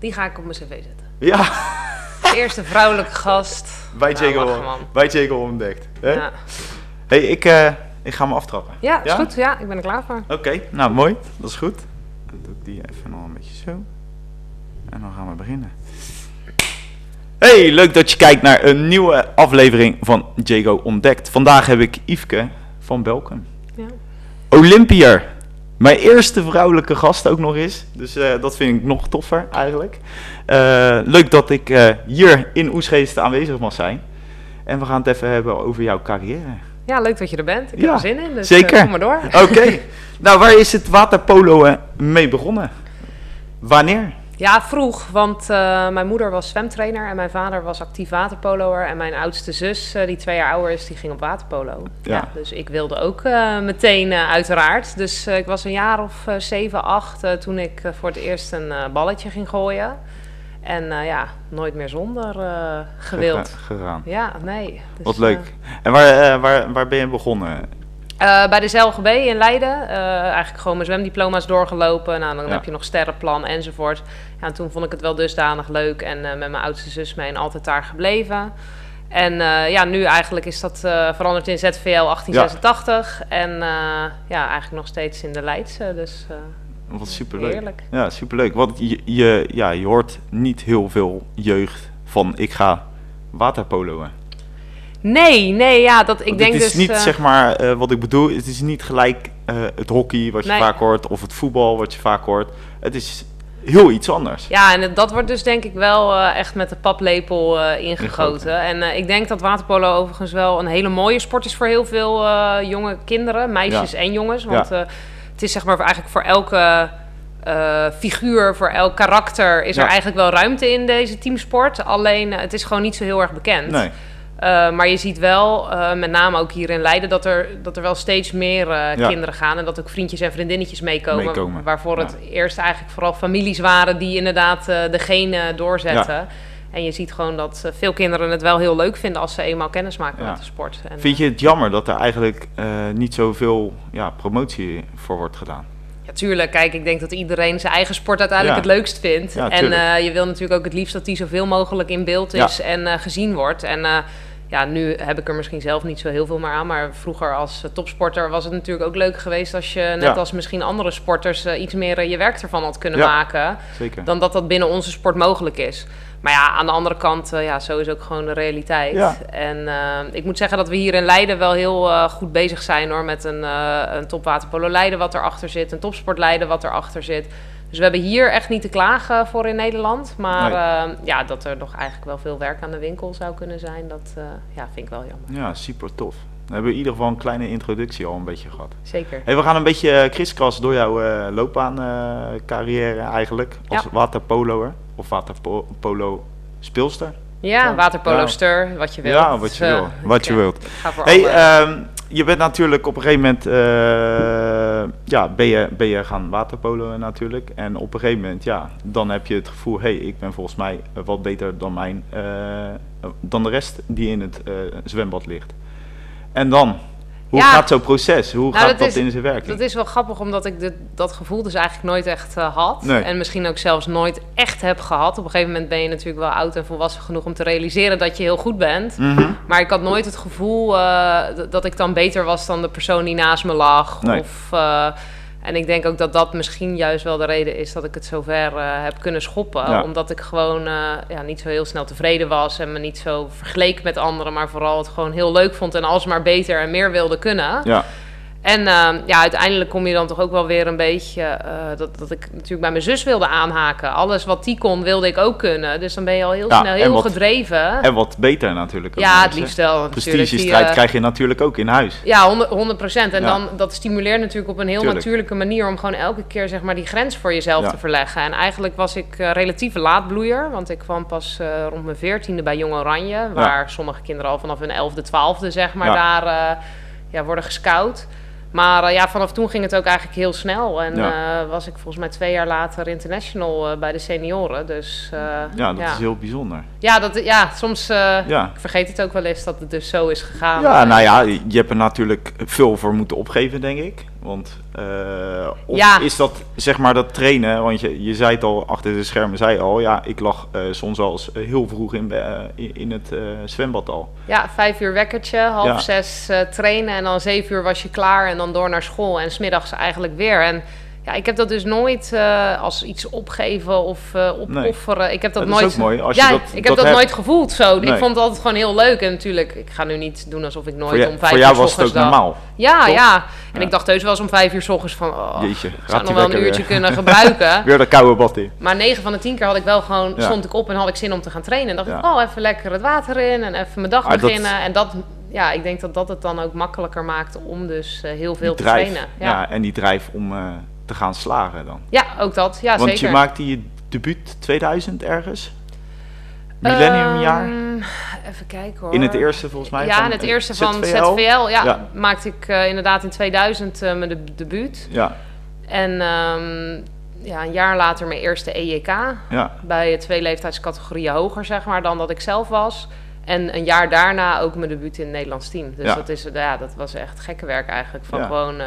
Die ga ik op mijn cv zetten. Ja, De eerste vrouwelijke gast. bij Nou, Jago, bij Jago ontdekt. Hè? Ja, hey, ik, eh, ik ga me aftrappen. ja is Ja? goed. Ja, ik ben er klaar voor. Oké, nou mooi, dat is goed. Dan doe ik die even nog een beetje zo. En dan gaan we beginnen. Hey, leuk dat je kijkt naar een nieuwe aflevering van Jago Ontdekt. Vandaag heb ik Yveske van Belken. Ja. Olympiër. Mijn eerste vrouwelijke gast ook nog eens. Dus eh, dat vind ik nog toffer eigenlijk. Eh, leuk dat ik eh, hier in Oesgeest aanwezig mag zijn. En we gaan het even hebben over jouw carrière. ja, leuk dat je er bent. Ik Ja, heb er zin in. Dus zeker. kom maar door. Oké. nou, waar is het waterpolo mee begonnen? Wanneer? Ja, vroeg, want eh, mijn moeder was zwemtrainer en mijn vader was actief waterpoloer. En mijn oudste zus, eh, die twee jaar ouder is, die ging op waterpolo. Ja. Ja. dus ik wilde ook eh, meteen eh, uiteraard. Dus eh, ik was een jaar of zeven, acht toen ik voor het eerst een balletje ging gooien. En eh, ja, nooit meer zonder eh, gewild. Gega- Gegaan. Ja, nee. Dus, Wat leuk. En waar, waar, waar ben je begonnen? Eh, bij de ZLGB in Leiden. eh, eigenlijk gewoon mijn zwemdiploma's doorgelopen. Nou, dan Ja. heb je nog sterrenplan enzovoort. Ja, en toen vond ik het wel dusdanig leuk. En eh, met mijn oudste zus mee en altijd daar gebleven. En ja, nu eigenlijk is dat veranderd in ZVL 1886. En ja, eigenlijk nog steeds in de Leidse. Dus Wat superleuk. heerlijk. Ja, superleuk. Want je, je, ja, je hoort niet heel veel jeugd van ik ga waterpoloen. Nee, nee, ja, dat, ik Want denk het is dus... niet, eh, zeg maar, eh, wat ik bedoel, het is niet gelijk eh, het hockey wat je Nee. vaak hoort, of het voetbal wat je vaak hoort. Het is heel iets anders. Ja, en dat wordt dus denk ik wel echt met de paplepel Ingegoten. En ik denk dat waterpolo overigens wel een hele mooie sport is voor heel veel jonge kinderen, meisjes Ja. en jongens. Want het is zeg maar eigenlijk voor elke figuur, voor elk karakter is Ja. er eigenlijk wel ruimte in deze teamsport. Alleen het is gewoon niet zo heel erg bekend. Nee, Eh, maar je ziet wel, eh, met name ook hier in Leiden, dat er, dat er wel steeds meer eh, Ja. kinderen gaan. En dat ook vriendjes en vriendinnetjes meekomen. Meekomen, Waarvoor ja. het eerst eigenlijk vooral families waren die inderdaad de genen doorzetten. En je ziet gewoon dat veel kinderen het wel heel leuk vinden als ze eenmaal kennis maken met de sport. En, Vind je het jammer dat er eigenlijk niet zoveel ja, promotie voor wordt gedaan? Ja, tuurlijk. Kijk, ik denk dat iedereen zijn eigen sport uiteindelijk Ja. het leukst vindt. Ja, en je wil natuurlijk ook het liefst dat die zoveel mogelijk in beeld is en gezien wordt. En ja, nu heb ik er misschien zelf niet zo heel veel meer aan. Maar vroeger als eh, topsporter was het natuurlijk ook leuk geweest als je, net Ja. als misschien andere sporters, eh, iets meer eh, je werk ervan had kunnen Ja. maken. Zeker. Dan dat dat binnen onze sport mogelijk is. Maar ja, aan de andere kant, ja, zo is ook gewoon de realiteit. Ja. En ik moet zeggen dat we hier in Leiden wel heel goed bezig zijn hoor. Met een, een topwaterpolo Leiden wat erachter zit. Een topsport Leiden wat erachter zit. Dus we hebben hier echt niet te klagen voor in Nederland. Maar Nee. eh, ja, dat er nog eigenlijk wel veel werk aan de winkel zou kunnen zijn. Dat eh, ja, vind ik wel jammer. Ja, super tof. Dan hebben we in ieder geval een kleine introductie al een beetje gehad. Zeker. Hey, we gaan een beetje eh, kriskras door jouw eh loopbaan eh, carrière eigenlijk. Als Ja. waterpoloer of waterpolo speelster. Ja, Ja. waterpolo Ja. stur, wat je wilt. Ja, wat je wil. Wat je wilt. ga voor Hey, ehm, je bent natuurlijk op een gegeven moment eh, ja, ben, je, ben je gaan waterpoloen natuurlijk. En op een gegeven moment, ja, dan heb je het gevoel, hé, hey, ik ben volgens mij wat beter dan, mijn, eh, dan de rest die in het eh, zwembad ligt. En dan, hoe Ja. gaat zo'n proces? Hoe Nou, gaat dat is- in zijn werking? Dat is wel grappig, omdat ik dit, dat gevoel dus eigenlijk nooit echt eh, had. Nee. En misschien ook zelfs nooit echt heb gehad. Op een gegeven moment ben je natuurlijk wel oud en volwassen genoeg om te realiseren dat je heel goed bent. Mhm. Maar ik had nooit het gevoel eh, dat ik dan beter was dan de persoon die naast me lag. Nee. Of, eh, en ik denk ook dat dat misschien juist wel de reden is dat ik het zover eh, heb kunnen schoppen. Ja. Omdat ik gewoon eh, ja, niet zo heel snel tevreden was en me niet zo vergeleek met anderen. Maar vooral het gewoon heel leuk vond en alsmaar beter en meer wilde kunnen. Ja, En ehm, ja, uiteindelijk kom je dan toch ook wel weer een beetje... eh, dat, dat ik natuurlijk bij mijn zus wilde aanhaken. Alles wat die kon, wilde ik ook kunnen. Dus dan ben je al heel Ja, snel heel wat- gedreven. en wat beter natuurlijk. ook ja, het liefst wel. Prestigestrijd eh, krijg je natuurlijk ook in huis. Ja, 100 procent. En Ja. dan, dat stimuleert natuurlijk op een heel Tuurlijk. natuurlijke manier... om gewoon elke keer zeg maar, die grens voor jezelf Ja. te verleggen. En eigenlijk was ik eh, relatieve laatbloeier. Want ik kwam pas rond mijn veertiende bij Jong Oranje... waar sommige kinderen al vanaf hun elfde, twaalfde zeg maar, daar ja, worden gescout... Maar eh, ja, vanaf toen ging het ook eigenlijk heel snel. En Ja. eh, was ik volgens mij twee jaar later international eh, bij de senioren. Dus Ja, dat is heel bijzonder. Ja, dat, ja soms Ja. ik vergeet het ook wel eens dat het dus zo is gegaan. Ja, nou ja, je hebt er natuurlijk veel voor moeten opgeven, denk ik. Want uh, of Ja. is dat zeg maar dat trainen? Want je, je zei het al achter de schermen, zei al, ja, ik lag eh, soms al eens, eh, heel vroeg in, eh, in, het eh, zwembad al. Ja, vijf uur wekkertje, half Ja. zes eh, trainen en dan zeven uur was je klaar en dan door naar school en smiddags eigenlijk weer. En ja, ik heb dat dus nooit eh, als iets opgeven of eh, opofferen. Ik heb dat, Dat is nooit. ook mooi, als ja, je dat- ik heb dat dat hebt. nooit gevoeld zo. Ik vond het altijd gewoon heel leuk. En natuurlijk, ik ga nu niet doen alsof ik nooit Voor, je- om vijf voor uur jou s was het ook normaal. Ja, ja. En Ja. ik dacht heus wel eens om vijf uur s ochtends van, oh, Jeetje, ik zou nog wel een uurtje weer. kunnen gebruiken. Weer de koude bad in. Maar 9 van de 10 keer had ik wel gewoon, Ja. stond ik op en had ik zin om te gaan trainen. En dacht ik, Ja. oh, even lekker het water in en even mijn dag dat- beginnen. En dat, ja, ik denk dat dat het dan ook makkelijker maakt om dus eh, heel veel Die te drijf. trainen. Ja. Ja. en die drijf om te gaan slagen dan. ja, ook dat. Ja, Want zeker. je maakte je debuut 2000 ergens? Millenniumjaar? Ehm, even kijken hoor. in het eerste volgens mij? Ja, van, in het eerste van ZVL? Ja, Ja. maakte ik eh, inderdaad in 2000 eh, mijn de- debuut. Ja, En ehm, ja, een jaar later mijn eerste EJK. ja, bij twee leeftijdscategorieën hoger, zeg maar, dan dat ik zelf was. En een jaar daarna ook mijn debuut in het Nederlands team. Dus Ja. dat, is, ja, dat was echt gekke werk eigenlijk. Van gewoon eh,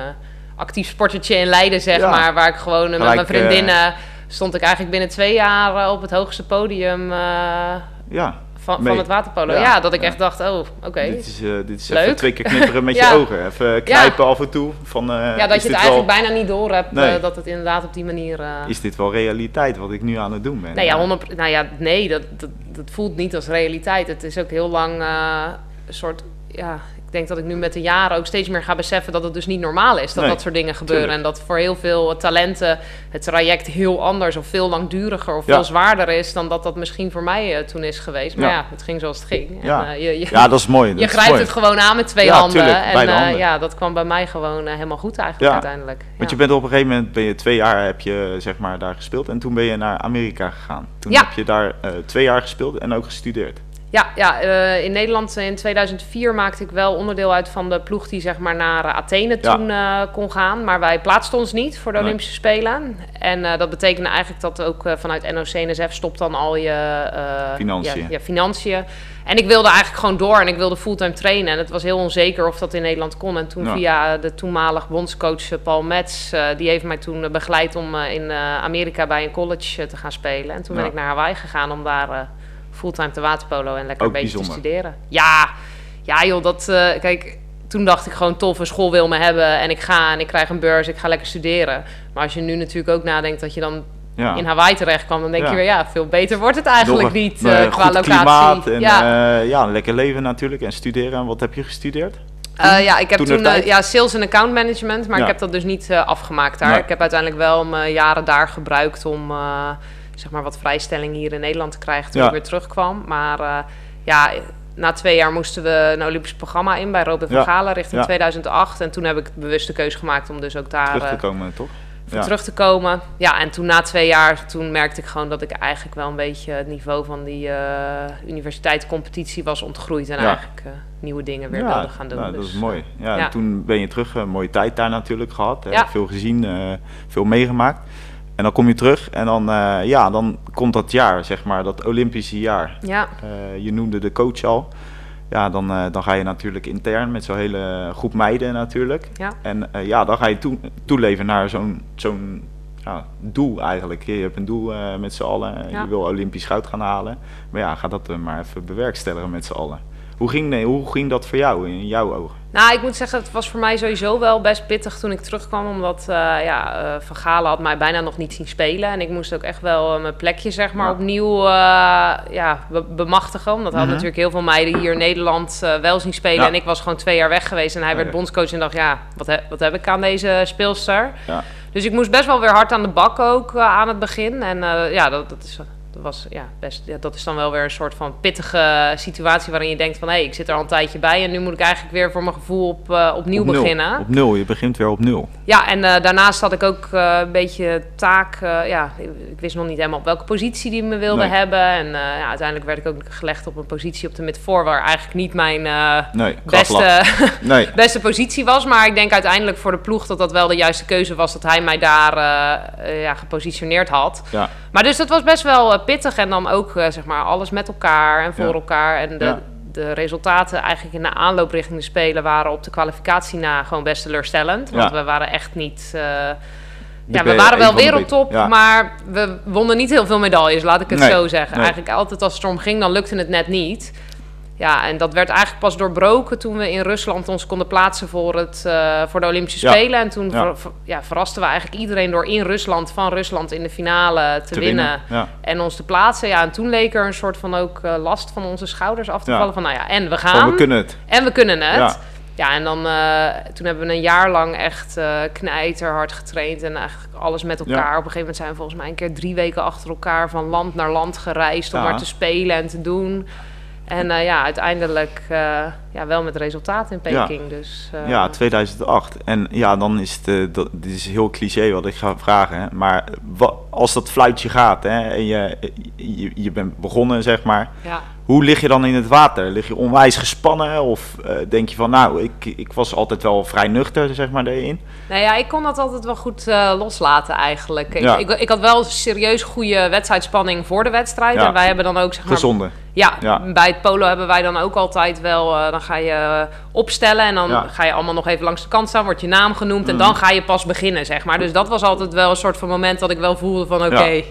actief sportertje in Leiden, zeg Ja. maar. Waar ik gewoon eh, Gelijk, met mijn vriendinnen... stond ik eigenlijk binnen twee jaar eh, op het hoogste podium eh, ja. van, Mee. van het waterpolo. Ja. Ja, dat ik echt dacht, oh, oké. Dit is, eh, dit is Leuk. even twee keer knipperen met je ogen. Even knijpen af en toe. Van, eh, Ja, dat je het eigenlijk wel, bijna niet door hebt Nee. eh, dat het inderdaad op die manier... eh, Is dit wel realiteit wat ik nu aan het doen ben? Nee, ja, 100, nou ja, nee dat, dat, dat voelt niet als realiteit. Het is ook heel lang eh, een soort. Ja, ik denk dat ik nu met de jaren ook steeds meer ga beseffen dat het dus niet normaal is dat Nee, dat soort dingen gebeuren. tuurlijk. En dat voor heel veel talenten het traject heel anders of veel langduriger of Ja. veel zwaarder is dan dat dat misschien voor mij eh, toen is geweest. Maar Ja. ja, het ging zoals het ging. En, Ja. eh, je, je, Ja, dat is mooi. Dat je grijpt mooi. het gewoon aan met twee Ja, handen. tuurlijk, en eh, handen. ja, dat kwam bij mij gewoon helemaal goed eigenlijk Ja. uiteindelijk. Want je bent op een gegeven moment, ben je twee jaar heb je zeg maar daar gespeeld en toen ben je naar Amerika gegaan. Toen heb je daar twee jaar gespeeld en ook gestudeerd. Ja, ja eh, in Nederland in 2004 maakte ik wel onderdeel uit van de ploeg die zeg maar naar eh, Athene Ja. toen eh, kon gaan. Maar wij plaatsten ons niet voor de Nee. Olympische Spelen. En eh, dat betekende eigenlijk dat ook eh, vanuit NOC-NSF stopt dan al je eh, Financiën. Ja, financiën. En ik wilde eigenlijk gewoon door en ik wilde fulltime trainen. En het was heel onzeker of dat in Nederland kon. En toen Ja. via de toenmalig bondscoach eh, Paul Metz, eh, die heeft mij toen eh, begeleid om eh, in eh, Amerika bij een college eh, te gaan spelen. En toen ben ik naar Hawaii gegaan om daar eh, fulltime te waterpolo en lekker Ook een beetje bijzonder. te studeren. Ja, ja joh, dat, eh, kijk, toen dacht ik gewoon tof, een school wil me hebben en ik ga en ik krijg een beurs, ik ga lekker studeren. Maar als je nu natuurlijk ook nadenkt dat je dan Ja. in Hawaii terecht kwam, dan denk Ja. je weer, ja, veel beter wordt het eigenlijk niet eh, eh, qua locatie. klimaat en ja. lekker leven natuurlijk en studeren. En wat heb je gestudeerd? Ja, ik heb toen ja, sales en account management, maar ik heb dat dus niet afgemaakt daar. Nee. Ik heb uiteindelijk wel mijn jaren daar gebruikt om zeg maar wat vrijstelling hier in Nederland te krijgen toen Ja. ik weer terugkwam. Maar eh, ja, na twee jaar moesten we een Olympisch programma in bij Robin van Ja. Galen richting Ja. 2008. En toen heb ik de bewuste keuze gemaakt om dus ook daar Terug te eh, komen, toch? voor Ja. terug te komen. Ja, en toen na twee jaar, toen merkte ik gewoon dat ik eigenlijk wel een beetje het niveau van die eh universiteitscompetitie was ontgroeid. En Ja. eigenlijk nieuwe dingen weer wilde gaan doen. nou, dat Dus, is mooi. Ja, ja. en toen ben je terug, een mooie tijd daar natuurlijk gehad. hè, Ja. Veel gezien, veel meegemaakt. En dan kom je terug en dan, eh, ja, dan komt dat jaar, zeg maar, dat Olympische jaar. Ja, Eh, je noemde de coach al. Ja, dan, eh, dan ga je natuurlijk intern met zo'n hele groep meiden natuurlijk. ja. En ja, dan ga je toe, toeleven naar zo'n zo'n ja, doel eigenlijk. Je hebt een doel met z'n allen. Ja. Je wil Olympisch goud gaan halen. Maar ja, ga dat maar even bewerkstelligen met z'n allen. Hoe ging, nee, hoe ging dat voor jou, in jouw ogen? Nou, ik moet zeggen, het was voor mij sowieso wel best pittig toen ik terugkwam. Omdat eh, ja, eh, Van Galen had mij bijna nog niet zien spelen. En ik moest ook echt wel eh, mijn plekje zeg maar, Ja. opnieuw ja, be- bemachtigen. Omdat hij had Mhm. natuurlijk heel veel meiden hier in Nederland wel zien spelen. Ja. En ik was gewoon twee jaar weg geweest. En hij werd bondscoach en dacht, ja, wat, he- wat heb ik aan deze speelster? Ja. Dus ik moest best wel weer hard aan de bak ook aan het begin. En ja, dat, dat is... Dat, was, ja, best, ja, dat is dan wel weer een soort van pittige situatie waarin je denkt van... hé, ik zit er al een tijdje bij en nu moet ik eigenlijk weer voor mijn gevoel op, eh, opnieuw Op beginnen. Op nul, je begint weer op nul. Ja, en eh, daarnaast had ik ook eh, een beetje taak... ja, ik, ik wist nog niet helemaal op welke positie die me wilde Nee. hebben. En ja, uiteindelijk werd ik ook gelegd op een positie op de mid-4... waar eigenlijk niet mijn Nee, beste, Nee, beste positie was. Maar ik denk uiteindelijk voor de ploeg dat dat wel de juiste keuze was... dat hij mij daar ja, gepositioneerd had. ja. Maar dus dat was best wel pittig. En dan ook, eh, zeg maar, alles met elkaar en voor Ja. elkaar. En de, Ja. de resultaten eigenlijk in de aanloop richting de Spelen waren op de kwalificatie na gewoon best teleurstellend. Want we waren echt niet... eh, ja, we waren wel wereldtop, ja. maar we wonnen niet heel veel medailles, laat ik het Nee, zo zeggen. nee. Eigenlijk altijd als het erom ging, dan lukte het net niet. Ja, en dat werd eigenlijk pas doorbroken toen we in Rusland ons konden plaatsen voor, het, eh, voor de Olympische Ja. Spelen. En toen Ja. ver- ver- ja, verrasten we eigenlijk iedereen door in Rusland, van Rusland in de finale te, te winnen. En ons te plaatsen. Ja, en toen leek er een soort van ook eh, last van onze schouders af te vallen. Van nou ja, en we Van, gaan. we kunnen het. En we kunnen het. Ja. En dan eh, toen hebben we een jaar lang echt eh knijterhard getraind en eigenlijk alles met elkaar. Ja. Op een gegeven moment zijn we volgens mij een keer drie weken achter elkaar van land naar land gereisd om maar te spelen en te doen. En eh, ja, uiteindelijk eh, ja, wel met resultaat in Ja. Peking. Dus, eh, Ja, 2008. En ja, dan is het, dat, dit is heel cliché wat ik ga vragen. Hè. Maar wa- als dat fluitje gaat hè, en je, je, je bent begonnen, zeg maar. ja. Hoe lig je dan in het water? Lig je onwijs gespannen? Of denk je van, nou, ik, ik was altijd wel vrij nuchter, zeg maar, daarin? Nou ja, ik kon dat altijd wel goed loslaten eigenlijk. Ja. Ik, ik, ik had wel serieus goede wedstrijdspanning voor de wedstrijd. Ja. En wij hebben dan ook zeg maar, Gezonde. Ja, Ja. bij het polo hebben wij dan ook altijd wel... eh, dan ga je eh, opstellen en dan Ja. ga je allemaal nog even langs de kant staan. Wordt je naam genoemd en dan ga je pas beginnen, zeg maar. Dus dat was altijd wel een soort van moment dat ik wel voelde van... Oké, Ja.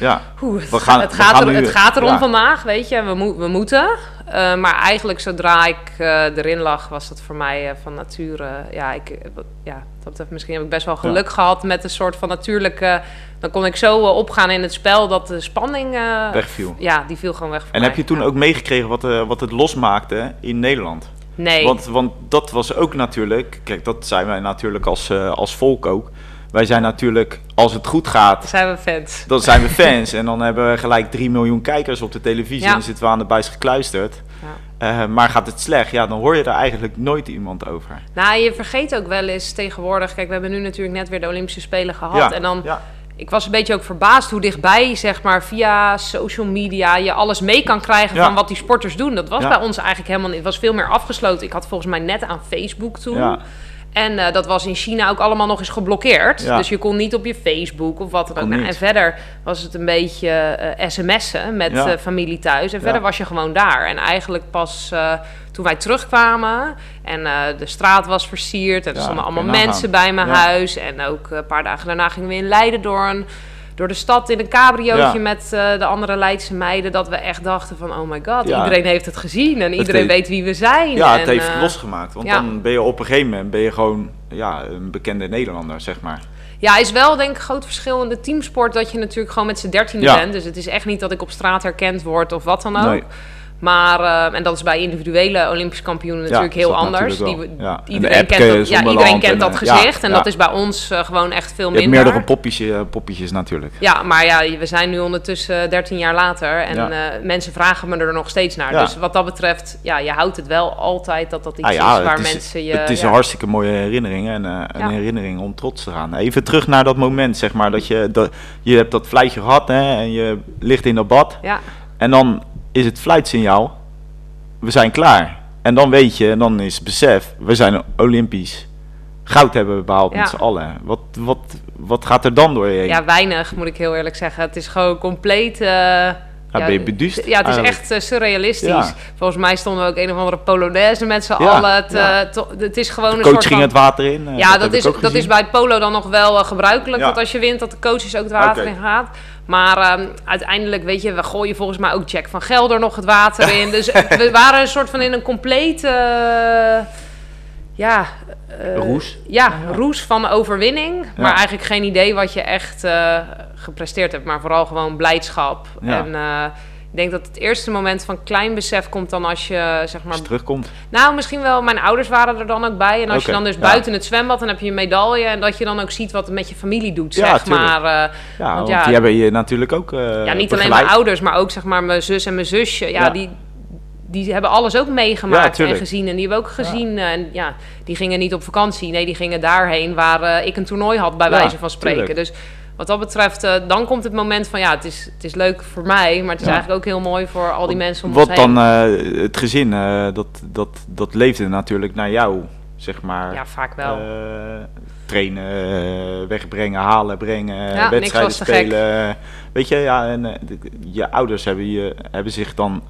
Ja, oeh, het, We gaan- het, we gaat, gaan er, het gaat erom ja. vandaag, weet je. We, mo- we moeten. Eh, maar eigenlijk zodra ik erin lag, was dat voor mij van nature... ja, ik, ja, dat misschien heb ik best wel geluk gehad met een soort van natuurlijke... dan kon ik zo eh, opgaan in het spel dat de spanning... eh, wegviel. Ja, die viel gewoon weg En mij. heb je toen ook meegekregen wat, eh, wat het losmaakte in Nederland? Nee. Want, want dat was ook natuurlijk, kijk, dat zijn wij natuurlijk als, als volk ook. Wij zijn natuurlijk, als het goed gaat, zijn we fans. dan zijn we fans. en dan hebben we gelijk 3 miljoen kijkers op de televisie Ja. en zitten we aan de buis gekluisterd. Ja. Maar gaat het slecht, ja, dan hoor je er eigenlijk nooit iemand over. Nou, je vergeet ook wel eens tegenwoordig. Kijk, we hebben nu natuurlijk net weer de Olympische Spelen gehad. ja, En dan, ja, ik was een beetje ook verbaasd hoe dichtbij, zeg maar, via social media je alles mee kan krijgen Ja. van wat die sporters doen. Dat was Ja. bij ons eigenlijk helemaal niet. Het was veel meer afgesloten. Ik had volgens mij net aan Facebook toen. ja, En eh, dat was in China ook allemaal nog eens geblokkeerd. Ja. Dus je kon niet op je Facebook of wat dan ook. Nou, en verder was het een beetje eh, sms'en met Ja. eh, familie thuis. En verder Ja. was je gewoon daar. En eigenlijk pas toen wij terugkwamen en de straat was versierd... en er stonden allemaal mensen bij mijn huis. En ook een paar dagen daarna gingen we in Leiden door een... Door de stad in een cabriootje Ja. met eh, de andere Leidse meiden. Dat we echt dachten van, oh my god, Ja. iedereen heeft het gezien. En iedereen heeft- weet wie we zijn. ja, het heeft eh, losgemaakt. Want ja. dan ben je op een gegeven moment ben je gewoon ja, een bekende Nederlander, zeg maar. Ja, is wel denk ik een groot verschil in de teamsport dat je natuurlijk gewoon met z'n dertiende Ja. bent. Dus het is echt niet dat ik op straat herkend word of wat dan ook. Nee. Maar, eh, en dat is bij individuele Olympische kampioenen natuurlijk heel anders. natuurlijk Die. Ja. De Iedereen, kent dat, ja, zonder iedereen land kent en, dat eh, gezicht. en dat is bij ons eh, gewoon echt veel minder. meerdere poppetjes, eh, poppetjes natuurlijk. Ja, maar ja, we zijn nu ondertussen 13 jaar later en eh, mensen vragen me er nog steeds naar. Dus wat dat betreft, ja, je houdt het wel altijd dat dat iets Ah is waar is, mensen je... het is een hartstikke mooie herinnering en eh, een herinnering om trots te gaan. Even terug naar dat moment, zeg maar, dat je, dat, je hebt dat fluitje gehad hè, en je ligt in dat bad. Ja, En dan is het fluitsignaal, we zijn klaar. En dan weet je, en dan is het besef, we zijn Olympisch. Goud hebben we behaald Ja. met z'n allen. Wat, wat, wat gaat er dan door je heen? ja, weinig moet ik heel eerlijk zeggen. Het is gewoon compleet... eh, Ja, ben je beduust Ja, het is eigenlijk? echt eh, surrealistisch. Ja. Volgens mij stonden we ook een of andere Polonaise met z'n Ja, allen. Het, ja. het is gewoon De een coach soort ging van... het water in. eh, ja, dat, is, dat is bij het polo dan nog wel eh, gebruikelijk. Dat als je wint, dat de coaches ook het water in gaat. Maar ehm, uiteindelijk, weet je, we gooien volgens mij ook Jack van Gelder nog het water in. Dus we waren een soort van in een complete... ja... eh, Roes? Ja, roes van overwinning. Ja. Maar eigenlijk geen idee wat je echt eh, gepresteerd hebt. Maar vooral gewoon blijdschap. Ja. En eh, ik denk dat het eerste moment van klein besef komt dan als je, zeg maar... Je terugkomt. Nou, misschien wel, mijn ouders waren er dan ook bij. En als je dan dus ja. buiten het zwembad, dan heb je een medaille. En dat je dan ook ziet wat het met je familie doet, zeg maar. Ja, Want die hebben je natuurlijk ook ja, niet alleen mijn ouders, maar ook zeg maar mijn zus en mijn zusje. Ja. die... Die hebben alles ook Ja, meegemaakt en gezien. En die hebben ook gezien. eh, En ja, die gingen niet op vakantie. Nee, die gingen daarheen waar eh, ik een toernooi had, bij Ja, wijze van spreken. tuurlijk. Dus wat dat betreft, eh, dan komt het moment van ja, het is, het is leuk voor mij. Maar het is eigenlijk ook heel mooi voor al die mensen om Wat dan het gezin, dat, dat, dat leefde natuurlijk naar jou, zeg maar. Ja, vaak wel. Trainen, wegbrengen, halen, brengen, wedstrijden spelen. Weet je, ja, en je ouders hebben, je, hebben zich dan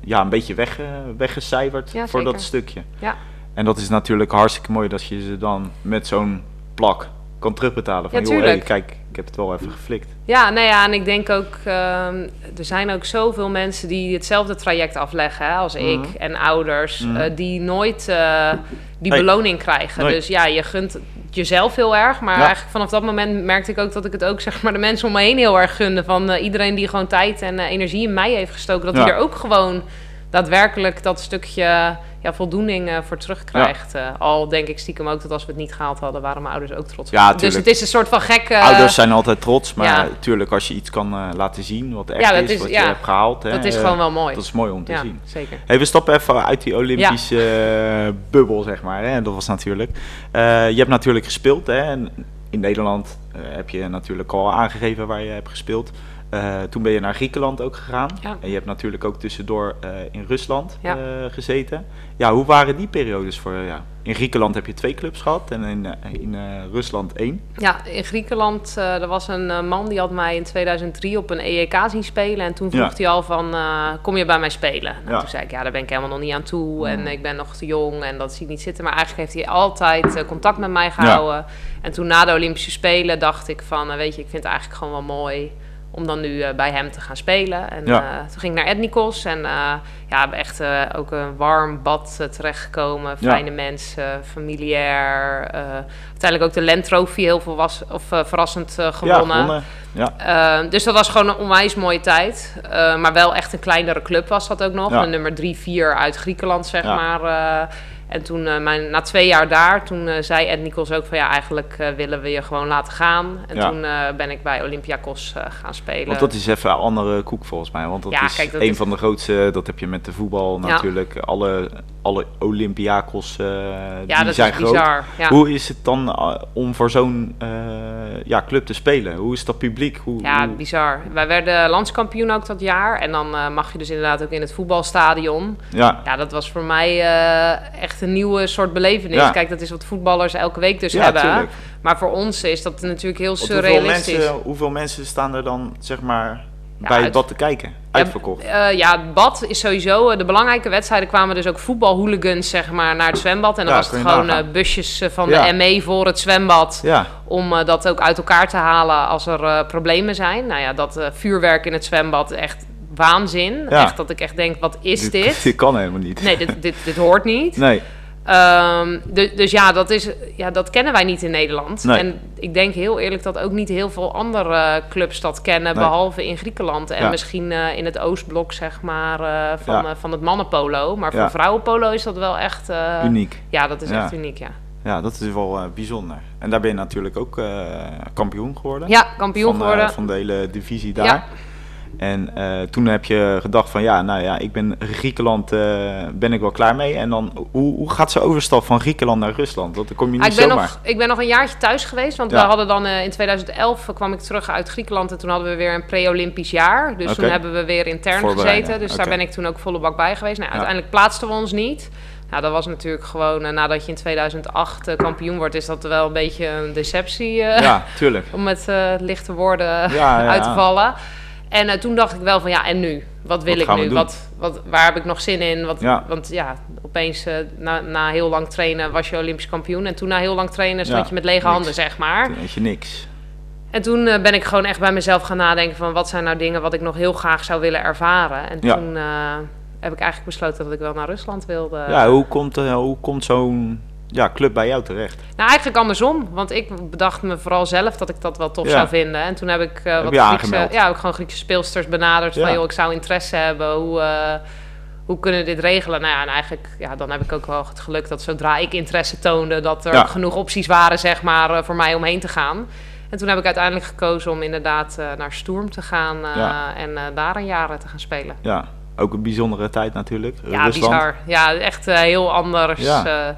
ja, een beetje weg, weggecijferd Ja, voor dat stukje. Ja. En dat is natuurlijk hartstikke mooi dat je ze dan met zo'n plak kan terugbetalen. Van Ja, joh, hey, kijk, ik heb het wel even geflikt. Ja, nou ja, en ik denk ook, ehm, er zijn ook zoveel mensen die hetzelfde traject afleggen hè, als ik Mhm. en ouders, Mhm. eh, die nooit eh, die beloning krijgen. Dus ja, je gunt jezelf heel erg, maar Ja. eigenlijk vanaf dat moment merkte ik ook dat ik het ook zeg maar de mensen om me heen heel erg gunde. Van eh, iedereen die gewoon tijd en eh, energie in mij heeft gestoken, dat Ja. hij er ook gewoon daadwerkelijk dat stukje ja, voldoening eh, voor terugkrijgt. Eh, al denk ik stiekem ook dat als we het niet gehaald hadden, waren mijn ouders ook trots. Ja, dus het is een soort van gekke... Ouders zijn altijd trots, maar ja. natuurlijk als je iets kan eh, laten zien wat echt Ja, is, is- wat je hebt gehaald. Hè, dat is eh, gewoon wel mooi. Dat is mooi om te ja, zien. zeker. Hey, we stappen even uit die Olympische eh, bubbel, zeg maar. Hè? Dat was natuurlijk. Eh, je hebt natuurlijk gespeeld. Hè? En in Nederland eh, heb je natuurlijk al aangegeven waar je hebt gespeeld. Eh, toen ben je naar Griekenland ook gegaan. Ja. En je hebt natuurlijk ook tussendoor eh, in Rusland Ja. eh, gezeten. Ja, hoe waren die periodes voor ja? In Griekenland heb je twee clubs gehad en in, in Rusland één. Ja, in Griekenland, er was een man die had mij in 2003 op een EEK zien spelen. En toen vroeg hij al van, kom je bij mij spelen? Nou, Ja. Toen zei ik, ja, daar ben ik helemaal nog niet aan toe. En Mm. ik ben nog te jong en dat zie ik niet zitten. Maar eigenlijk heeft hij altijd contact met mij gehouden. En toen na de Olympische Spelen dacht ik van, weet je, ik vind het eigenlijk gewoon wel mooi om dan nu eh, bij hem te gaan spelen. En Ja. eh, toen ging ik naar Etnikos en eh, ja, echt ook een warm bad terechtgekomen. Ja. Fijne mensen, familiair. uiteindelijk ook de Land Trophy heel veel was, of, verrassend gewonnen. Ja, gewonnen. Dus dat was gewoon een onwijs mooie tijd. Maar wel echt een kleinere club was dat ook nog. Een nummer 3, 4 uit Griekenland, zeg maar. En toen, eh, mijn, na twee jaar daar, toen eh, zei Ed Nikos ook van... ja, eigenlijk eh, willen we je gewoon laten gaan. En Ja. toen ben ik bij Olympiakos gaan spelen. Want dat is even een andere koek volgens mij. Want dat Ja, is kijk, dat een is- van de grootste, dat heb je met de voetbal Ja. natuurlijk. Alle, alle Olympiakos ja, die dat zijn is groot. bizar. Ja. Hoe is het dan om voor zo'n ja, club te spelen? Hoe is dat publiek? Hoe, Ja, hoe- bizar. Wij werden landskampioen ook dat jaar. En dan eh, mag je dus inderdaad ook in het voetbalstadion. ja, Ja, dat was voor mij eh, echt een nieuwe soort belevenis. Ja. Kijk, dat is wat voetballers elke week dus Ja, hebben. tuurlijk. Maar voor ons is dat natuurlijk heel hoeveel, surrealistisch. mensen, hoeveel mensen staan er dan zeg maar bij het uit- bad te kijken? Uitverkocht. Ja, eh, ja, het bad is sowieso... eh, de belangrijke wedstrijden kwamen dus ook voetbalhooligans zeg maar, naar het zwembad. En dan Ja, was het gewoon eh, busjes van Ja. de ME voor het zwembad... Ja, om dat ook uit elkaar te halen als er problemen zijn. Nou ja, dat vuurwerk in het zwembad, echt waanzin. Ja. Echt dat ik echt denk, wat is dit? Dit kan helemaal niet. Nee, dit, dit, dit hoort niet. Nee. Ehm, du- dus ja dat, is, ja, dat kennen wij niet in Nederland. Nee. En ik denk heel eerlijk dat ook niet heel veel andere clubs dat kennen, Nee. behalve in Griekenland. En Ja. misschien eh, in het Oostblok, zeg maar, eh, van, Ja. eh, van het mannenpolo. Maar voor Ja. vrouwenpolo is dat wel echt... eh, Uniek. Ja, dat is echt uniek, ja. Ja, dat is wel eh, bijzonder. En daar ben je natuurlijk ook eh, kampioen geworden. Ja, kampioen van, eh, geworden. van de hele divisie daar. Ja. En eh, toen heb je gedacht van ja, nou ja, ik ben Griekenland, eh, ben ik wel klaar mee. En dan, hoe, hoe gaat zo'n overstap van Griekenland naar Rusland? Dat kom je Ah, niet ik, ben zomaar. nog, ik ben nog een jaartje thuis geweest. Want Ja. we hadden dan eh, in 2011 kwam ik terug uit Griekenland. En toen hadden we weer een pre-Olympisch jaar. Dus toen hebben we weer intern gezeten. Dus daar ben ik toen ook volle bak bij geweest. Nou, Ja. Uiteindelijk plaatsten we ons niet. Nou, dat was natuurlijk gewoon, nadat je in 2008 eh, kampioen wordt, is dat wel een beetje een deceptie. Ja, tuurlijk. om met lichte woorden ja. uit te vallen. En eh, toen dacht ik wel van ja, en nu? Wat wil Wat ik nu? Wat, wat, waar heb ik nog zin in? Wat, Ja. Want ja, opeens eh, na, na heel lang trainen was je Olympisch kampioen. En toen na heel lang trainen stond Ja, je met lege niks. handen, zeg maar. Toen weet je niks. En toen eh, ben ik gewoon echt bij mezelf gaan nadenken van wat zijn nou dingen wat ik nog heel graag zou willen ervaren. En Ja. toen heb ik eigenlijk besloten dat ik wel naar Rusland wilde. Ja, hoe komt, hoe komt zo'n ja, club bij jou terecht? Nou, eigenlijk andersom. Want ik bedacht me vooral zelf dat ik dat wel tof Ja. zou vinden. En toen heb ik eh, Heb wat Griekse, ja, ook gewoon Griekse speelsters benaderd. Van joh, ik zou interesse hebben. Hoe, eh, hoe kunnen we dit regelen? Nou ja, en eigenlijk, ja, dan heb ik ook wel het geluk dat zodra ik interesse toonde, dat er genoeg opties waren, zeg maar, eh, voor mij om heen te gaan. En toen heb ik uiteindelijk gekozen om inderdaad naar Sturm te gaan en daar een jaar eh, te gaan spelen. Ja, ook een bijzondere tijd natuurlijk. Ja, Rusland. bizar. Ja, echt heel anders Ja.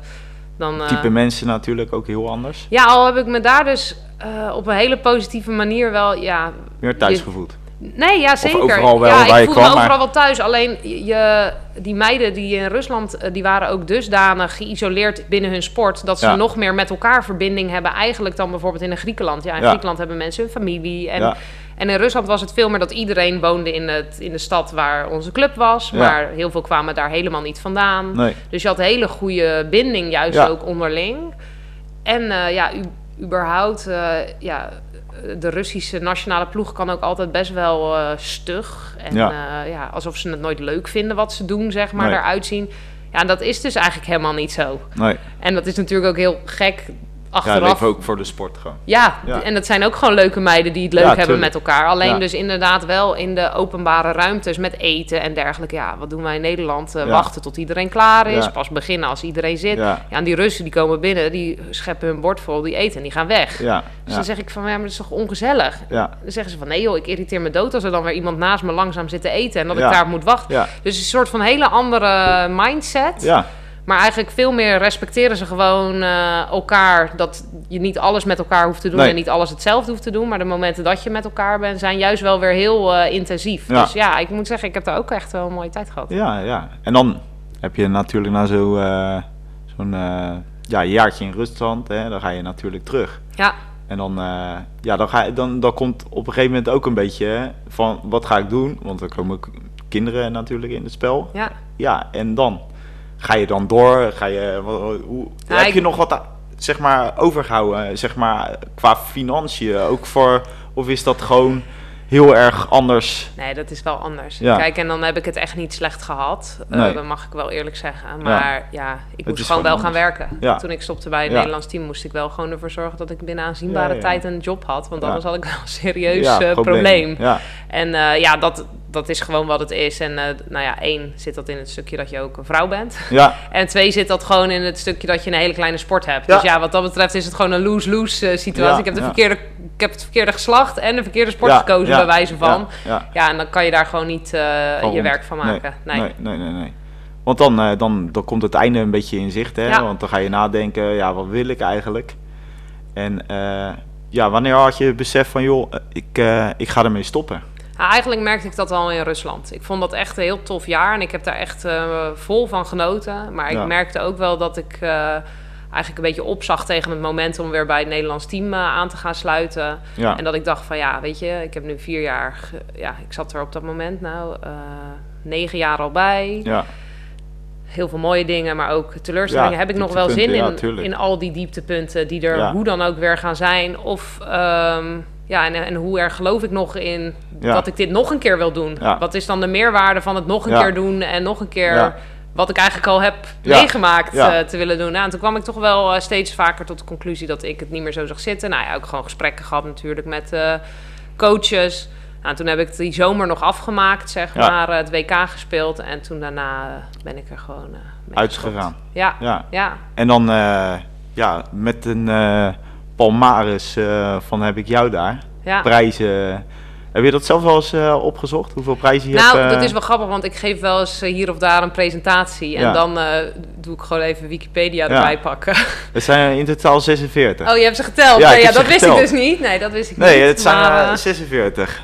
Dan... eh, Type mensen natuurlijk ook heel anders. Ja, al heb ik me daar dus eh, op een hele positieve manier wel, ja... Meer thuis je- gevoeld. Nee, ja, zeker. overal wel ja, waar ik voelde kwam, me overal maar- wel thuis. Alleen je, die meiden die in Rusland, eh, die waren ook dusdanig geïsoleerd binnen hun sport... dat ze Ja. nog meer met elkaar verbinding hebben eigenlijk dan bijvoorbeeld in Griekenland. Ja, in Ja. Griekenland hebben mensen hun familie en... En in Rusland was het veel meer dat iedereen woonde in, het, in de stad waar onze club was. Ja. Maar heel veel kwamen daar helemaal niet vandaan. Nee. Dus je had hele goede binding, juist Ja. ook onderling. En eh, ja, u- überhaupt, eh, ja, de Russische nationale ploeg kan ook altijd best wel eh, stug. En Ja. ja. alsof ze het nooit leuk vinden wat ze doen, zeg maar, Nee. eruit zien. Ja, en dat is dus eigenlijk helemaal niet zo. Nee. En dat is natuurlijk ook heel gek Ja, achteraf. leven ook voor de sport gewoon. Ja, Ja. en dat zijn ook gewoon leuke meiden die het leuk Ja, hebben tuurlijk. met elkaar. Alleen Ja. dus inderdaad wel in de openbare ruimtes met eten en dergelijke. Ja, wat doen wij in Nederland? Eh, Ja. Wachten tot iedereen klaar is. Ja. Pas beginnen als iedereen zit. Ja. Ja. en die Russen die komen binnen, die scheppen hun bord vol, die eten en die gaan weg. Ja. Dus Ja. dan zeg ik van, ja, maar dat is toch ongezellig? Ja. Dan zeggen ze van, nee joh, ik irriteer me dood als er dan weer iemand naast me langzaam zit te eten en dat Ja. ik daar moet wachten. Ja. Dus het is een soort van hele andere mindset. Ja. Maar eigenlijk veel meer respecteren ze gewoon eh, elkaar. Dat je niet alles met elkaar hoeft te doen Nee. en niet alles hetzelfde hoeft te doen. Maar de momenten dat je met elkaar bent, zijn juist wel weer heel eh, intensief. Ja. Dus ja, ik moet zeggen, ik heb daar ook echt wel een mooie tijd gehad. Ja, ja. En dan heb je natuurlijk na zo, eh, zo'n eh, ja, jaartje in Rusland, hè, dan ga je natuurlijk terug. Ja, En dan, ja, dan, ga dan, dan komt op een gegeven moment ook een beetje van wat ga ik doen? Want er komen kinderen natuurlijk in het spel. ja. Ja, en dan ga je dan door? Ga je, hoe, heb ik- je nog wat zeg maar, overgehouden, zeg maar, qua financiën? Ook voor, of is dat gewoon heel erg anders? Nee, dat is wel anders. Ja. Kijk, en dan heb ik het echt niet slecht gehad. Eh, dat mag ik wel eerlijk zeggen. Maar ja, ik moest gewoon wel gaan werken. Ja. Toen ik stopte bij het. Nederlands team, moest ik wel gewoon ervoor zorgen dat ik binnen aanzienbare tijd een job had. Want anders had ik wel een serieus eh, probleem. Ja, En eh, ja, dat, dat is gewoon wat het is. En eh, nou ja, één zit dat in het stukje dat je ook een vrouw bent. ja, En twee zit dat gewoon in het stukje dat je een hele kleine sport hebt. Ja. Dus ja, wat dat betreft is het gewoon een lose-lose eh, situatie. Ja, ik, heb de verkeerde, ik heb het verkeerde geslacht en de verkeerde sport Ja, gekozen, ja, bij wijze van. Ja, ja. Ja, en dan kan je daar gewoon niet eh, je werk van maken. Nee. Nee, nee, nee, nee. Want dan, dan, dan komt het einde een beetje in zicht, hè? Ja. Want dan ga je nadenken, ja, wat wil ik eigenlijk? En ja, wanneer had je het besef van, joh, ik, ik ga ermee stoppen? Nou, eigenlijk merkte ik dat al in Rusland. Ik vond dat echt een heel tof jaar en ik heb daar echt eh, vol van genoten. Maar ik Ja. merkte ook wel dat ik eh, eigenlijk een beetje opzag tegen het moment om weer bij het Nederlands team eh, aan te gaan sluiten. Ja, En dat ik dacht van ja, weet je, ik heb nu vier jaar, ja, ik zat er op dat moment nou negen jaar al bij. ja, Heel veel mooie dingen, maar ook teleurstellingen. Ja, heb ik nog wel zin in, in al die dieptepunten die er hoe dan ook weer gaan zijn. Of ehm, ja, en, en hoe erg geloof ik nog in Ja. dat ik dit nog een keer wil doen? Ja. Wat is dan de meerwaarde van het nog een Ja. keer doen en nog een keer wat ik eigenlijk al heb meegemaakt eh, te willen doen? Nou, en toen kwam ik toch wel eh, steeds vaker tot de conclusie dat ik het niet meer zo zag zitten. Nou ja, ook gewoon gesprekken gehad natuurlijk met eh, coaches. Nou, toen heb ik die zomer nog afgemaakt, zeg maar, eh, het WK gespeeld. En toen daarna eh, ben ik er gewoon eh mee uitgegaan. Ja, Ja. ja. En dan, eh, ja, met een eh palmares eh, van heb ik jou daar. ja. Prijzen. Heb je dat zelf wel eens eh, opgezocht? Hoeveel prijzen je Nou, hebt? eh? dat is wel grappig, want ik geef wel eens eh, hier of daar een presentatie. En Ja. dan eh, doe ik gewoon even Wikipedia Ja. erbij pakken. Het zijn in totaal 46. Oh, je hebt ze geteld? Ja, Ja, ja dat wist geteld. ik dus niet. Nee, dat wist ik nee, niet. het zijn maar, eh, eh, 46.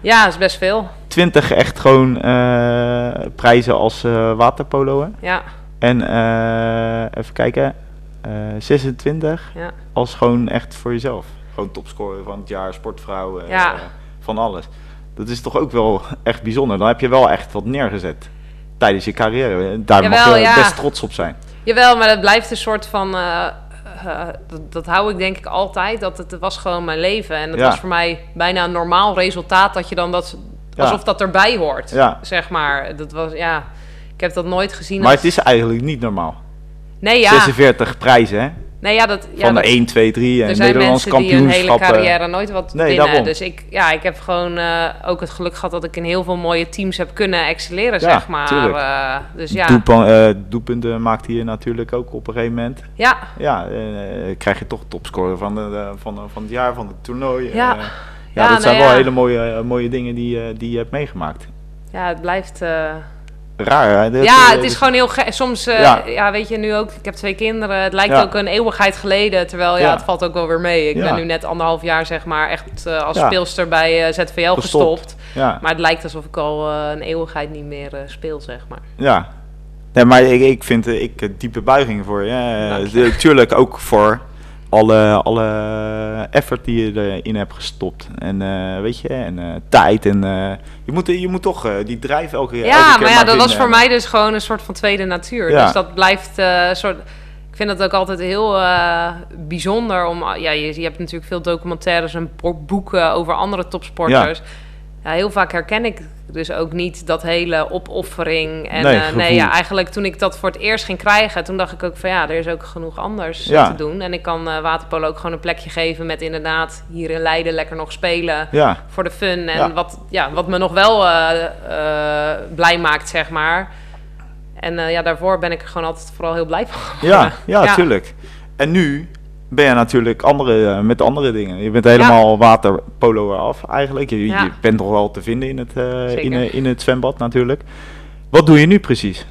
ja, dat is best veel. 20 echt gewoon eh, prijzen als eh waterpolo. Hè? Ja, En eh, even kijken. Eh 26 ja. als gewoon echt voor jezelf. Gewoon topscorer van het jaar, sportvrouw, eh, Ja. van alles. Dat is toch ook wel echt bijzonder. Dan heb je wel echt wat neergezet tijdens je carrière. Daar mag je ja. best trots op zijn. Jawel, maar het blijft een soort van... eh, eh, dat, dat hou ik denk ik altijd. Dat het, was gewoon mijn leven. En het Ja. was voor mij bijna een normaal resultaat dat je dan dat... Ja. Alsof dat erbij hoort, Ja. zeg maar. Dat was, ja... Ik heb dat nooit gezien Maar als... het is eigenlijk niet normaal. Nee, ja. 46 prijzen, hè? Nee, ja, dat... Ja, Van de dat- 1, 2, 3 Er en zijn Nederlands mensen die hun hele kampioenschappen. carrière nooit wat Nee, winnen. daarom. Dus ik, ja, ik heb gewoon eh, ook het geluk gehad dat ik in heel veel mooie teams heb kunnen excelleren, Ja, zeg maar. Eh, dus ja, Doelpan- eh, doelpunten maakt hij natuurlijk ook op een gegeven moment. ja, Ja, eh, krijg je toch topscorer van, de, van, van het jaar, van het toernooi. Ja. Eh, ja, dat zijn nou wel ja. hele mooie, eh, mooie dingen die, eh, die je hebt meegemaakt. ja, het blijft... Raar, hè? Ja, eh, het is gewoon heel gek. Soms, eh, Ja. ja. weet je, nu ook, ik heb twee kinderen. Het lijkt Ja. ook een eeuwigheid geleden. Terwijl, ja, het valt ook wel weer mee. Ik ben nu net anderhalf jaar, zeg maar, echt eh, als speelster bij ZVL Gestopt. Maar het lijkt alsof ik al een eeuwigheid niet meer speel, zeg maar. ja. Nee, maar ik, ik vind ik diepe buiging voor je. Dank Eh, de- Tuurlijk ook voor alle, alle effort die je erin hebt gestopt. En eh, weet je, en eh, tijd. En eh, je, moet, je moet toch die drijf elke, elke Ja, keer maar ja, dat was voor mij dus gewoon een soort van tweede natuur. Ja. Dus dat blijft soort. Ik vind het ook altijd heel bijzonder om. Ja, je, je hebt natuurlijk veel documentaires en bo- boeken over andere topsporters. Ja. Heel vaak herken ik dus ook niet dat hele opoffering. En Nee, gevoel. ja, eigenlijk toen ik dat voor het eerst ging krijgen, toen dacht ik ook van ja, er is ook genoeg anders eh, Ja. te doen. En ik kan eh waterpolo ook gewoon een plekje geven met inderdaad hier in Leiden lekker nog spelen Ja, voor de fun. En Ja. Wat, ja, wat me nog wel eh, eh, blij maakt, zeg maar. En eh, ja, daarvoor ben ik er gewoon altijd vooral heel blij van. ja, ja, Ja. tuurlijk. En nu ben je natuurlijk andere, eh, met andere dingen. Je bent helemaal waterpolo af eigenlijk. Je, Ja. je bent toch wel te vinden in het, eh, in, eh, in het zwembad natuurlijk. Wat doe je nu precies?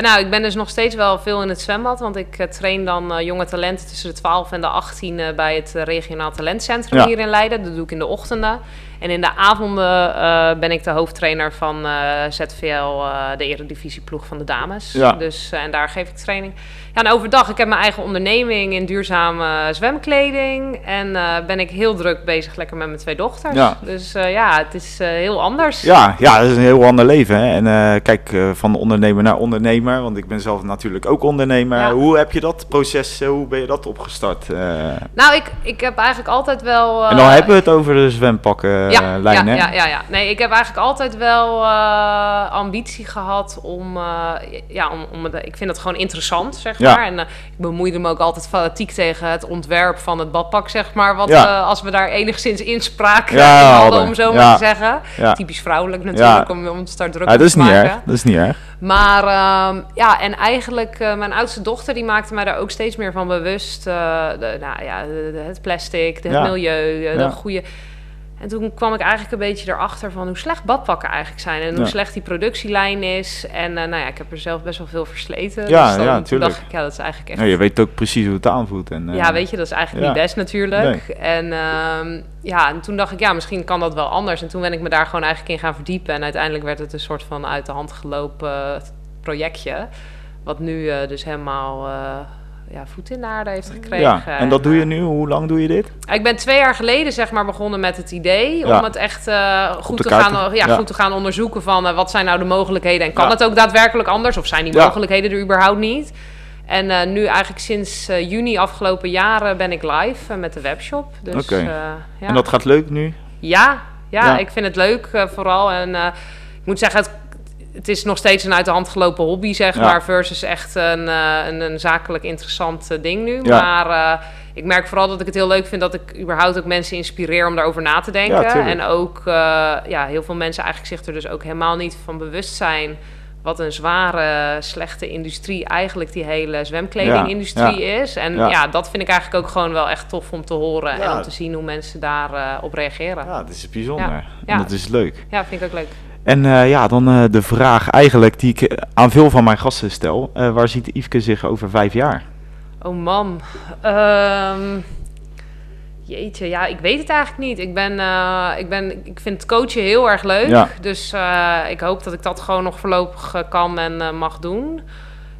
Nou, ik ben dus nog steeds wel veel in het zwembad. Want ik train dan jonge talenten tussen de 12 en de 18 eh, bij het regionaal talentcentrum Ja. hier in Leiden. Dat doe ik in de ochtenden. En in de avonden eh, ben ik de hoofdtrainer van eh, ZVL, eh, de eredivisieploeg van de dames. Ja. Dus, en daar geef ik training. Ja, en overdag, ik heb mijn eigen onderneming in duurzame zwemkleding. En ben ik heel druk bezig lekker met mijn twee dochters. Ja. Dus ja, het is heel anders. Ja, ja, dat is een heel ander leven. Hè? En kijk, van ondernemer naar ondernemer, want ik ben zelf natuurlijk ook ondernemer. Ja. Hoe heb je dat proces, hoe ben je dat opgestart? Nou, ik, ik heb eigenlijk altijd wel... en dan hebben we het over de zwempakken ja, lijn, ja, hè? ja, ja, ja. Nee, ik heb eigenlijk altijd wel eh, ambitie gehad om, eh, ja, om, om het, ik vind het gewoon interessant, zeg Ja. maar. En eh, ik bemoeide me ook altijd fanatiek tegen het ontwerp van het badpak, zeg maar. Wat Ja. als we daar enigszins inspraak Ja, ja, in hadden, om zo Ja. maar te zeggen. Ja. Typisch vrouwelijk natuurlijk, Ja. om, om te start druk Ja, dat is te niet maken. erg. Dat is niet erg. Maar ehm, ja, en eigenlijk, mijn oudste dochter die maakte mij daar ook steeds meer van bewust. de, nou ja, de- de- het plastic, de, het Ja. milieu, eh, Ja. de goede. En toen kwam ik eigenlijk een beetje erachter van hoe slecht badpakken eigenlijk zijn. En hoe Ja. slecht die productielijn is. En eh, nou ja, ik heb er zelf best wel veel versleten. Ja, dus dan, ja, dacht ik, ja, dat is eigenlijk echt... Ja, je weet ook precies hoe het aanvoelt. En, eh, Ja, weet je, dat is eigenlijk ja. niet best natuurlijk. En ehm, ja, en toen dacht ik, ja, misschien kan dat wel anders. En toen ben ik me daar gewoon eigenlijk in gaan verdiepen. En uiteindelijk werd het een soort van uit de hand gelopen eh, projectje. Wat nu eh, dus helemaal eh, ja, voet in de aarde heeft gekregen. Ja, en dat doe je eh, nu? Hoe lang doe je dit? ik ben twee jaar geleden zeg maar begonnen met het idee Ja. om het echt eh, goed, te gaan, ja, ja. goed te gaan onderzoeken van eh, wat zijn nou de mogelijkheden en kan Ja. het ook daadwerkelijk anders of zijn die Ja. mogelijkheden er überhaupt niet. En eh, nu eigenlijk sinds eh, juni afgelopen jaren ben ik live met de webshop. Dus, Oké. eh, ja. En dat gaat leuk nu? Ja, ja, Ja. ik vind het leuk eh, vooral. En eh, ik moet zeggen, het, het is nog steeds een uit de hand gelopen hobby, zeg Ja. maar. Versus echt een, eh, een, een zakelijk interessant eh, ding nu. Ja. Maar eh, ik merk vooral dat ik het heel leuk vind dat ik überhaupt ook mensen inspireer om daarover na te denken. Ja, en ook ja, heel veel mensen eigenlijk zich er dus ook helemaal niet van bewust zijn. Wat een zware, slechte industrie eigenlijk die hele zwemkledingindustrie is. En Ja. dat vind ik eigenlijk ook gewoon wel echt tof om te horen. En om te zien hoe mensen daarop op reageren. Ja, dat is bijzonder. En dat is leuk. Ja, vind ik ook leuk. En eh, ja, dan eh, de vraag eigenlijk die ik eh, aan veel van mijn gasten stel. Waar ziet Yveske zich over vijf jaar? Oh man. Ehm, jeetje, ja, ik weet het eigenlijk niet. Ik, ben, ik, ben, ik vind coachen heel erg leuk. Ja. Dus ik hoop dat ik dat gewoon nog voorlopig kan en mag doen.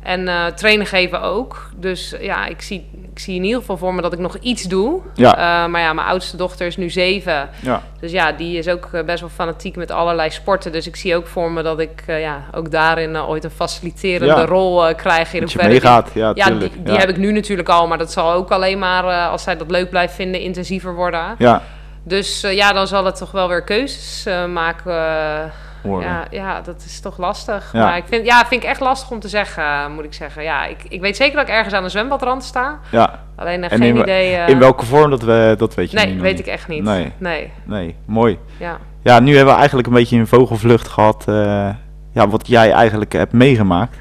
En eh, trainen geven ook. Dus ja, ik zie, ik zie in ieder geval voor me dat ik nog iets doe. Ja. Eh, maar ja, mijn oudste dochter is nu zeven. Ja, Dus ja, die is ook eh, best wel fanatiek met allerlei sporten. Dus ik zie ook voor me dat ik ja, ook daarin ooit een faciliterende Ja. rol krijg. In dat je meegaat. Ja, ja, tuurlijk. die, die heb ik nu natuurlijk al, maar dat zal ook alleen maar, als zij dat leuk blijft vinden, intensiever worden. Ja, Dus ja, dan zal het toch wel weer keuzes maken. Eh, ja, ja, dat is toch lastig. Ja. Maar ik vind, ja, vind ik echt lastig om te zeggen, eh, moet ik zeggen. Ja, ik, ik weet zeker dat ik ergens aan een zwembadrand sta. Ja. Alleen En geen in, idee. eh, in welke vorm, dat, we, dat weet je Nee, nog weet niet. ik echt niet. Nee. Nee, Nee, mooi. ja. Ja, nu hebben we eigenlijk een beetje een vogelvlucht gehad. eh, ja, wat jij eigenlijk hebt meegemaakt.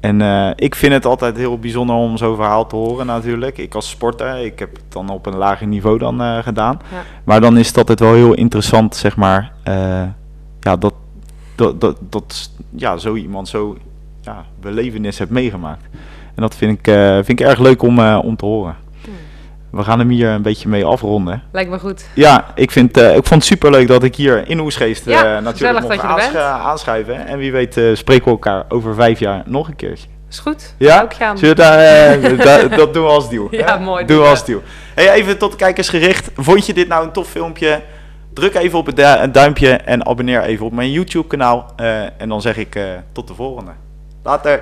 En eh, ik vind het altijd heel bijzonder om zo'n verhaal te horen natuurlijk. Ik als sporter, ik heb het dan op een lager niveau dan eh, gedaan. Ja. Maar dan is het altijd wel heel interessant, zeg maar, eh, ja, dat, dat, dat, dat ja, zo iemand zo ja, belevenis heeft meegemaakt. En dat vind ik, eh, vind ik erg leuk om, eh, om te horen. Hmm. We gaan hem hier een beetje mee afronden. Lijkt me goed. Ja, ik, vind, eh, ik vond het superleuk dat ik hier in Oesgeest Ja, natuurlijk mocht aansch- aanschuiven. En wie weet spreken we elkaar over vijf jaar nog een keertje. Is goed. Ja? Ook gaan. Zullen daar, da- dat doen we als deal. Ja, hè? mooi, Doen we als deal. Hey, even tot de kijkers gericht. Vond je dit nou een tof filmpje? Druk even op het duimpje en abonneer even op mijn YouTube kanaal. Eh, en dan zeg ik eh, tot de volgende. Later.